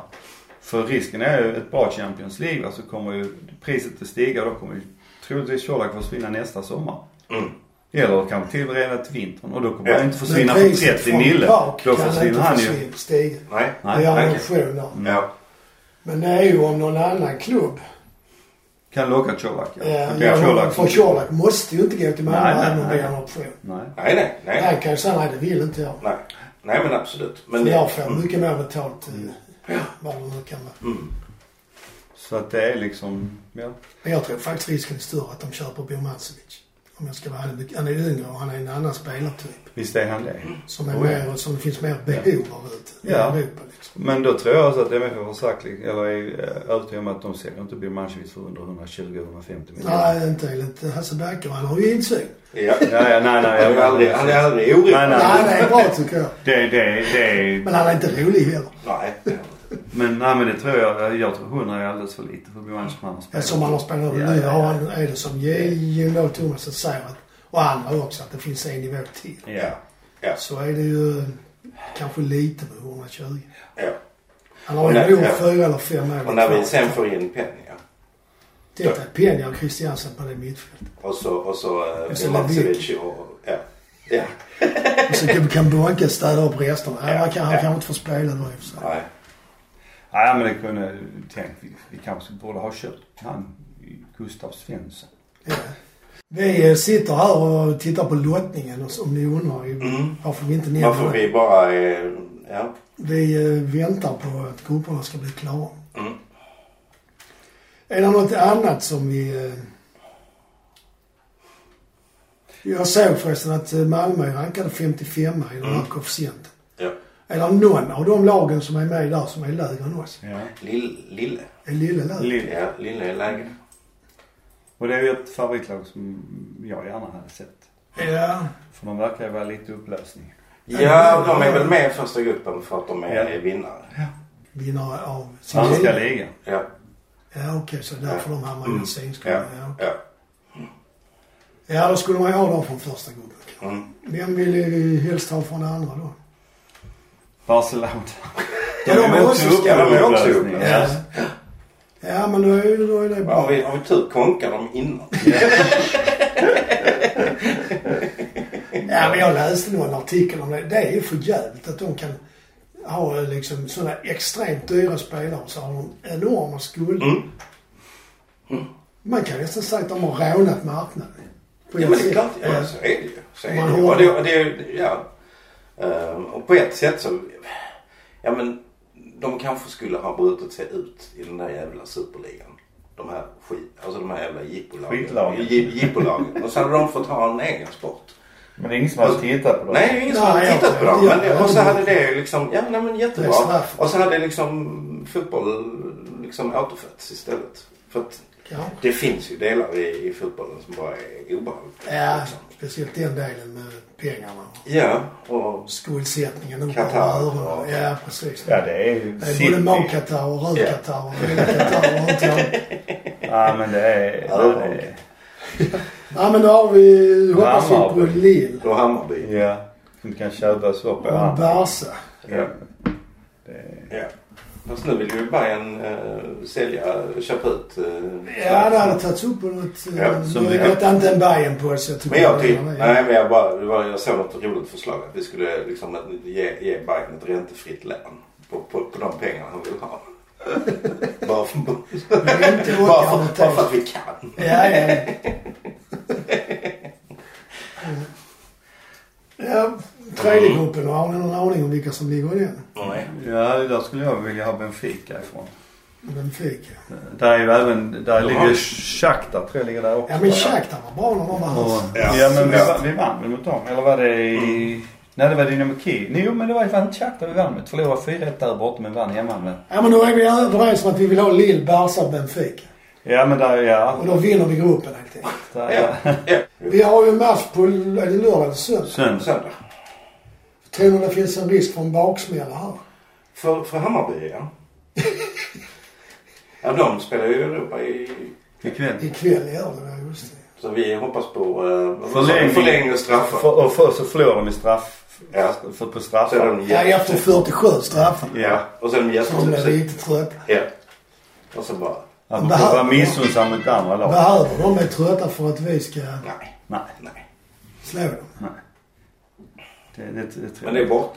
För risken är ju ett bra Champions League va, så kommer ju priset att stiga och då kommer ju troligtvis Colak försvinna nästa sommar. Mm. Eller kanske till och med redan till vintern och då kommer Ja. han inte försvinna för 30 mille. Då försvinner han ju. försvinna, stiga. Nej. Det är Nej, option där. Ja. Men det är ju om någon annan klubb. kan locka Colak ja. Då blir Colak för Colak måste ju inte gå till Malmö Nej, nej, även om det nej. är en option. Nej. Nej, nej, nej. Han kan ju säga nej det vill inte jag. Nej, nej men absolut. Men det, jag får mycket mer betalt. eh, Vad det nu kan vara. mm. Så att det är liksom, ja. Men jag tror faktiskt risken är större att de köper Birmancevic. Om jag ska vara ärlig. Han är yngre och han är en annan spelartyp. Visst är han det. Som är Oh, ja. mer, som det finns mer behov av ute i Ja. Europa liksom. Men då tror jag också att MFF har sagt, eller är eh, övertygad om att de säljer inte Birmancevic för under 120-150 miljoner. Nej, inte enligt Hasse Backe. Han har ju insyn. Ja. Ja, ja, nej, nej. Han är jag- aldrig, han är aldrig orolig. Nej, nej. Nej, det är bra tycker jag. Det, det, det, Men han är inte rolig heller. Nej. Men, nej men det tror jag, jag tror 100 är alldeles för lite för han har spelat. Som han har spelat Ja, nu har han, är det som J.J. Thomasen säger att, och andra också att det finns en nivå till. Ja. Ja. Så är det ju kanske lite med 120. Ja. Han har ju nog ja. fyra eller fem mål Och när vi sen får in Penja. Titta, Peña och Christiansen på det mittfältet. Och så, och så uh, Och så Birmancevic och... Ja. Ja. Och så kan- Bonke städa upp resterna. Ja, han kan, han kan inte få spela då i och för sig. Nej. Nej men det kunde, tänk vi, vi kanske borde ha köpt han, Gustav Svensson. Ja. Vi eh, sitter här och tittar på lottningen och så- om ni undrar Mm. varför vi inte nämner Varför vi bara. Ja. Vi eh, väntar på att grupperna ska bli klara. Mm. Är det något annat som vi... eh, Jag såg förresten att Malmö är rankade 55 i den här Mm. koefficienten. Ja. Det någon av de lagen som är med där som är lägre än oss? Ja. Lill, lille. Är Lille lägre? Ja, Lille är lägre. Och det är ju ett favoritlag som jag gärna hade sett. Ja. För de verkar ju vara lite upplösning. Ja, de är väl med i första gruppen för att de är Ja. vinnare. Vinnare av sin Svenska liga. ligan. Ja. Ja okej, så därför de hamnar i Mm. synskolan. Ja. Ja. Ja. ja, då skulle man ju ha dem från första gruppen. Mm. Vem vill ju helst ha från andra då? Barcelona. Ja, de är också- ja, de också. Ja. Ja, men då är, då är det bra. Har vi, har vi tur konkar de innan. Ja, men jag läste någon artikel om det. Det är ju för jävligt att de kan ha liksom sådana extremt dyra spelare och så har de enorma skulder. Mm. Man kan nästan säga att de har rånat marknaden. Ja men det är klart, ja, så är det ju. Så är Man det. ju. Och det, och det, ja. Ehm, och på ett sätt så, ja men de kanske skulle ha brutit sig ut i den där jävla superligan. De här skit, alltså de här jävla jippolagen. Skitlagen. Ji- Jippolagen. Och så hade de fått ha en egen sport. Men det är ingen som har tittat på dem. Nej, ingen som har tittat på dem. Men, och så hade det liksom, ja nej men jättebra. Och så hade liksom fotboll liksom återfötts istället. För att Ja. det finns ju delar i, i fotbollen som bara är obehagligt. ja, Liksom. speciellt den delen med pengarna. Ja, och Skuldsättningen upp Qatar och-. Ja, precis. Ja, det är ju Det är både mag-Qatar och röd-Qatar och och sånt. Ja, men det är... Ja, det är Ja, men då har vi, hoppas vi på Hammarby. Lill då Hammarby. ja. Som kan köpas upp. och. Barca. ja. Det är... Ja. Fast nu vill ju Bayern uh, sälja, köpa ut. Uh, Ja, det hade tagits upp på något... Ja, Ja, som vi- vet inte en Bajen på så jag Men jag det tyckte, nej men jag bara, det var, jag såg något roligt förslag att vi skulle liksom ge, ge Bayern ett räntefritt lån på, på, på de pengarna han vill ha. bara, för, bara, för, bara för att vi kan. Ja, ja. Ja, tredje gruppen, har ni någon aning om vilka som ligger i den? Nej. Ja, där skulle jag vilja ha Benfica ifrån. Benfica. Där är ju även, där De ligger har- ju Shakhtar tror jag ligger där också. Ja, men Shakhtar var bra när de var Och, ja, men vi, vann- vi vann väl mot dem? Eller var det i... Nej, det var Dynamo Kiev. Nej, jo, men det var fan inte Shakhtar vi vann mot. Förlorade 4-1 där borta men vann hemma med. Ja, men då är vi överens om att vi vill ha Lill, Barca och Benfica. Ja, men där, ja. Och då vinner vi gruppen helt enkelt. Där, Ja. ja. ja. Vi har ju en match på, är det lördag eller söndag? Söndag. Söndag. Tror ni det finns en risk för en baksmälla här? För, för Hammarby ja. ja de spelar ju i Europa i... Ikväll. Ikväll gör det det, just det. Så vi hoppas på uh, Förlängning. förlängning och straffar. För, och först så förlorar de i straff... Ja. För på Så är straffar. de Ja, efter 47 straffar. Ja. Och sen Så de jättebra. blir lite trötta. Ja. Och så bara, Han får vara missunnsam mot andra lag. Behöver de är trötta för att vi ska nej, Nej, nej. slå dem? nej. Det, det, det. Men det är bort.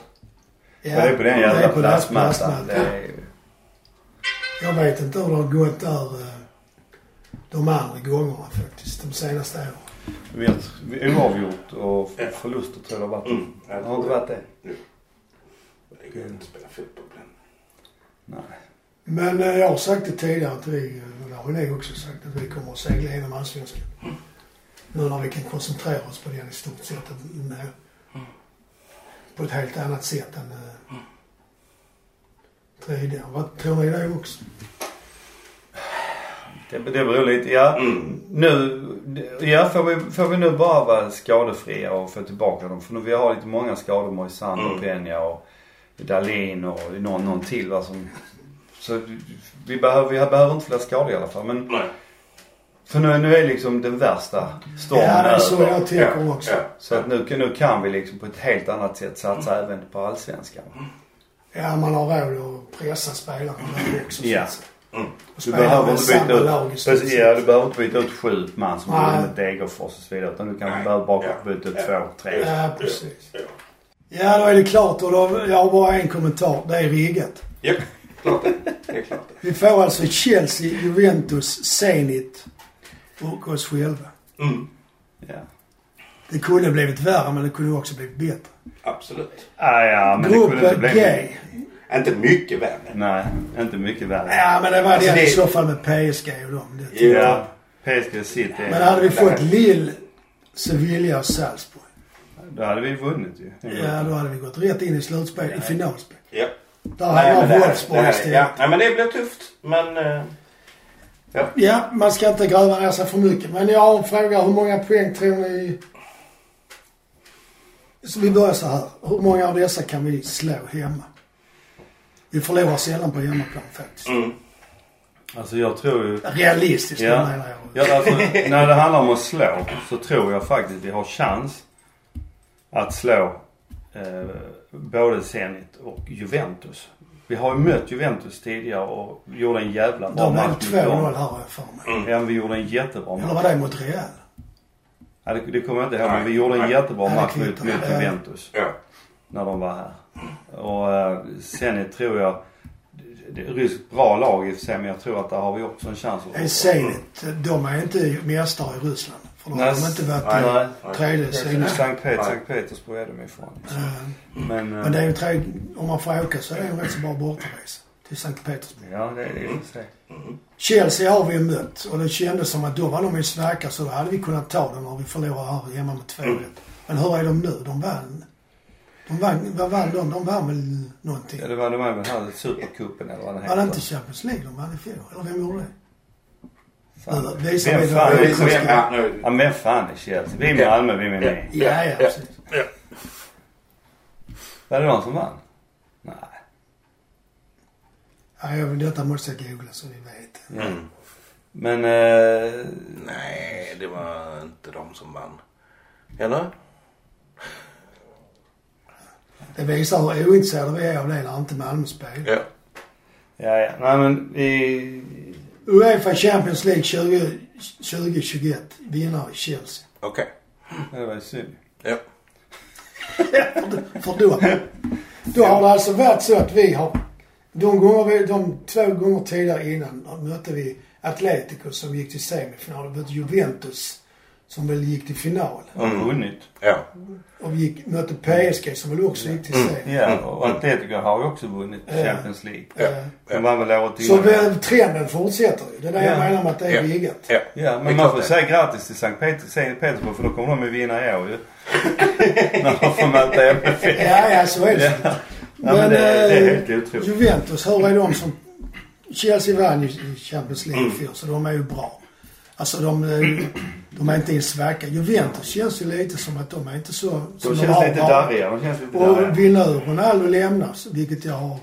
Ja, det är på den det jävla är på deras plastmattan. plastmatta. Det är. Jag vet inte hur det har gått där eh, de andra gångerna faktiskt. De senaste åren. Vi har oavgjort och Ja. förluster tror jag det har varit. Mm. Det har inte varit det? Det går inte att spela fotboll på den. Nej. Men eh, jag har sagt det tidigare att vi, eh, och det har ni också sagt, att vi kommer att segla igenom allsvenskan. Nu när vi kan koncentrera oss på den i stort sett. Med, på ett helt annat sätt än eh, tidigare. Vad tror ni det också? Det, det beror lite, ja. Mm. Nu, ja får vi, får vi nu bara vara skadefria och få tillbaka dem. För nu vi har lite många skador. Moisander, Mm. Peña och Dahlin och någon, någon till va, som, Så vi behöver, vi behöver inte fler skador i alla fall. Men Nej. För nu, nu är liksom den värsta stormen Ja, det är så jag tänker också. Ja. Så att nu, nu kan vi liksom på ett helt annat sätt satsa även på allsvenskan. Ja, man har råd att pressa spelarna där också. så Ja. säga. Mm. Och Du spela behöver med inte byta ut, lag precis, ja, du behöver inte byta ut sju man som gjorde med Degerfors och så vidare. Utan du kanske behöver bara Ja. byta ut Ja. två, tre. Ja, precis. Ja. Ja, då är det klart och då, jag har bara en kommentar. Det är riggat. Japp, klart det. Det är klart det. Vi får alltså Chelsea, Juventus, Zenit och oss själva. Mm. Ja. Det kunde blivit värre men det kunde också blivit bättre. Absolut. Ah, ja, men det kunde inte Grupp bli... G. Inte mycket värre. Nej, inte mycket värre. Ja men det var Alltså, det det- i så fall med PSG och dem. Det. Ja. PSG City. Men hade vi fått Lille, Sevilla och Salzburg. Då hade vi vunnit ju. Ja då hade vi gått rätt in i slutspel, i finalspel. Ja. Där hade men det jag här- Wolfsburg istället. ja. Nej men det blir tufft. Men... eh, Ja, man ska inte gräva ner sig för mycket. Men jag har en fråga. Hur många poäng tror ni... Så vi börjar så här. Hur många av dessa kan vi slå hemma? Vi förlorar sällan på hemmaplan faktiskt. mm. Alltså jag tror ju... Realistiskt Ja. menar jag. Ja, alltså, när det handlar om att slå så tror jag faktiskt vi har chans att slå eh, både Zenit och Juventus. Vi har ju mött Juventus tidigare och gjorde en jävla bra De blev match 2-0 mot här har jag för mig. Mm. Ja, men vi gjorde en jättebra Eller match. var det mot Real? Ja, det, det kommer jag inte ihåg men vi gjorde en Nej. jättebra Nej, match mot, mot. Juventus. Ja. När de var här. Och eh, Zenit tror jag... Det är ett ryskt bra lag i och för sig men jag tror att där har vi också en chans att... Zenit, de är inte mästare i Ryssland. För Nej, har de inte varit nej. Nej. tredje sidan. Sankt, Pet. Sankt Petersburg är de ifrån. Eh, Men, eh, Men det är ju tre, om man får åka så är det en rätt så bra bortaresa till Sankt Petersburg. Ja, det är det sig. Chelsea har vi mött och det kändes som att då var de ju svacka så då hade vi kunnat ta dem när vi förlorade här hemma med 2-1. Mm. Men hur är de nu? De vann. De vann, vad vann de? De vann väl någonting? Ja, det var de med den här supercupen eller vad den Var heter. det inte Champions League de vann i fjol? Eller vem gjorde det? Fan. Vem fan är ja, nu- Ja, men fan är Chelsea? Vi är Malmö, vi är med. Ja, ja, precis. Var det de som vann? Nej. Ja, jag, detta måste jag googla så vi vet. Ja. Mm. Men... Eh, Nej, det var inte de som vann. Eller? Det visar hur ointresserade vi är av det när inte Malmö spelar. Ja. ja, ja. Nej men vi... Uefa Champions League 20, 2021. Vinnare Chelsea. Okej. Det var ju synd. Ja. för, för då, då har det alltså varit så att vi har, de gånger vi, de två gånger tidigare innan mötte vi Atletico som gick till semifinal. Vi mötte Juventus som väl gick till final. Har mm. vunnit. Ja. Och vi gick, mötte PSG som väl också gick till semi. Ja, och Atletico har ju också vunnit Ja. Champions League. Ja. De vann väl året Så innan. väl, trenden fortsätter ju. Det är det jag Ja. menar med att det är Ja. riggat. Ja. Ja, men man får det. säga grattis till Sankt Peter, Sankt Petersburg för då kommer de ju vinna i år ju. När de får möta MFF. Ja, ja, så är det. Ja. Ja, men det, är- det är helt eh, otroligt. Juventus, hur är de som... Chelsea vann ju i Champions League i Mm. fjol, så de är ju bra. Alltså de, eh, de är inte i en svacka. Juventus känns ju lite som att de är inte så... som De känns lite darriga. De känns lite Och vill nu Ronaldo lämnas, vilket jag har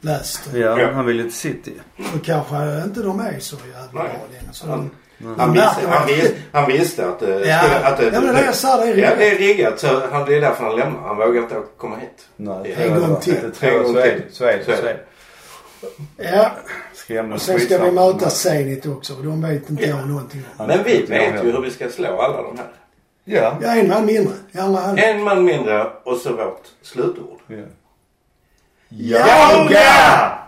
läst, Ja, han vill ju till City. så kanske inte de är så jävla bra längre. Så de, Han, visste, han, visste, han visste att det Ja. skulle... Att det, Ja, men det jag sa, det är Ja, riggat. det är riggat. Så han, det är därför han lämnar. Han vågar inte komma hit. Nej, En gång till. Så är det. Så är det. Ja, Skrämde och sen ska vi möta Zenit också och de vet inte jag någonting om. Men vi vet ju hur vi ska slå alla de här. Ja. Ja, en man mindre. Halvlek. En man mindre och så vårt slutord. ja. Jaga!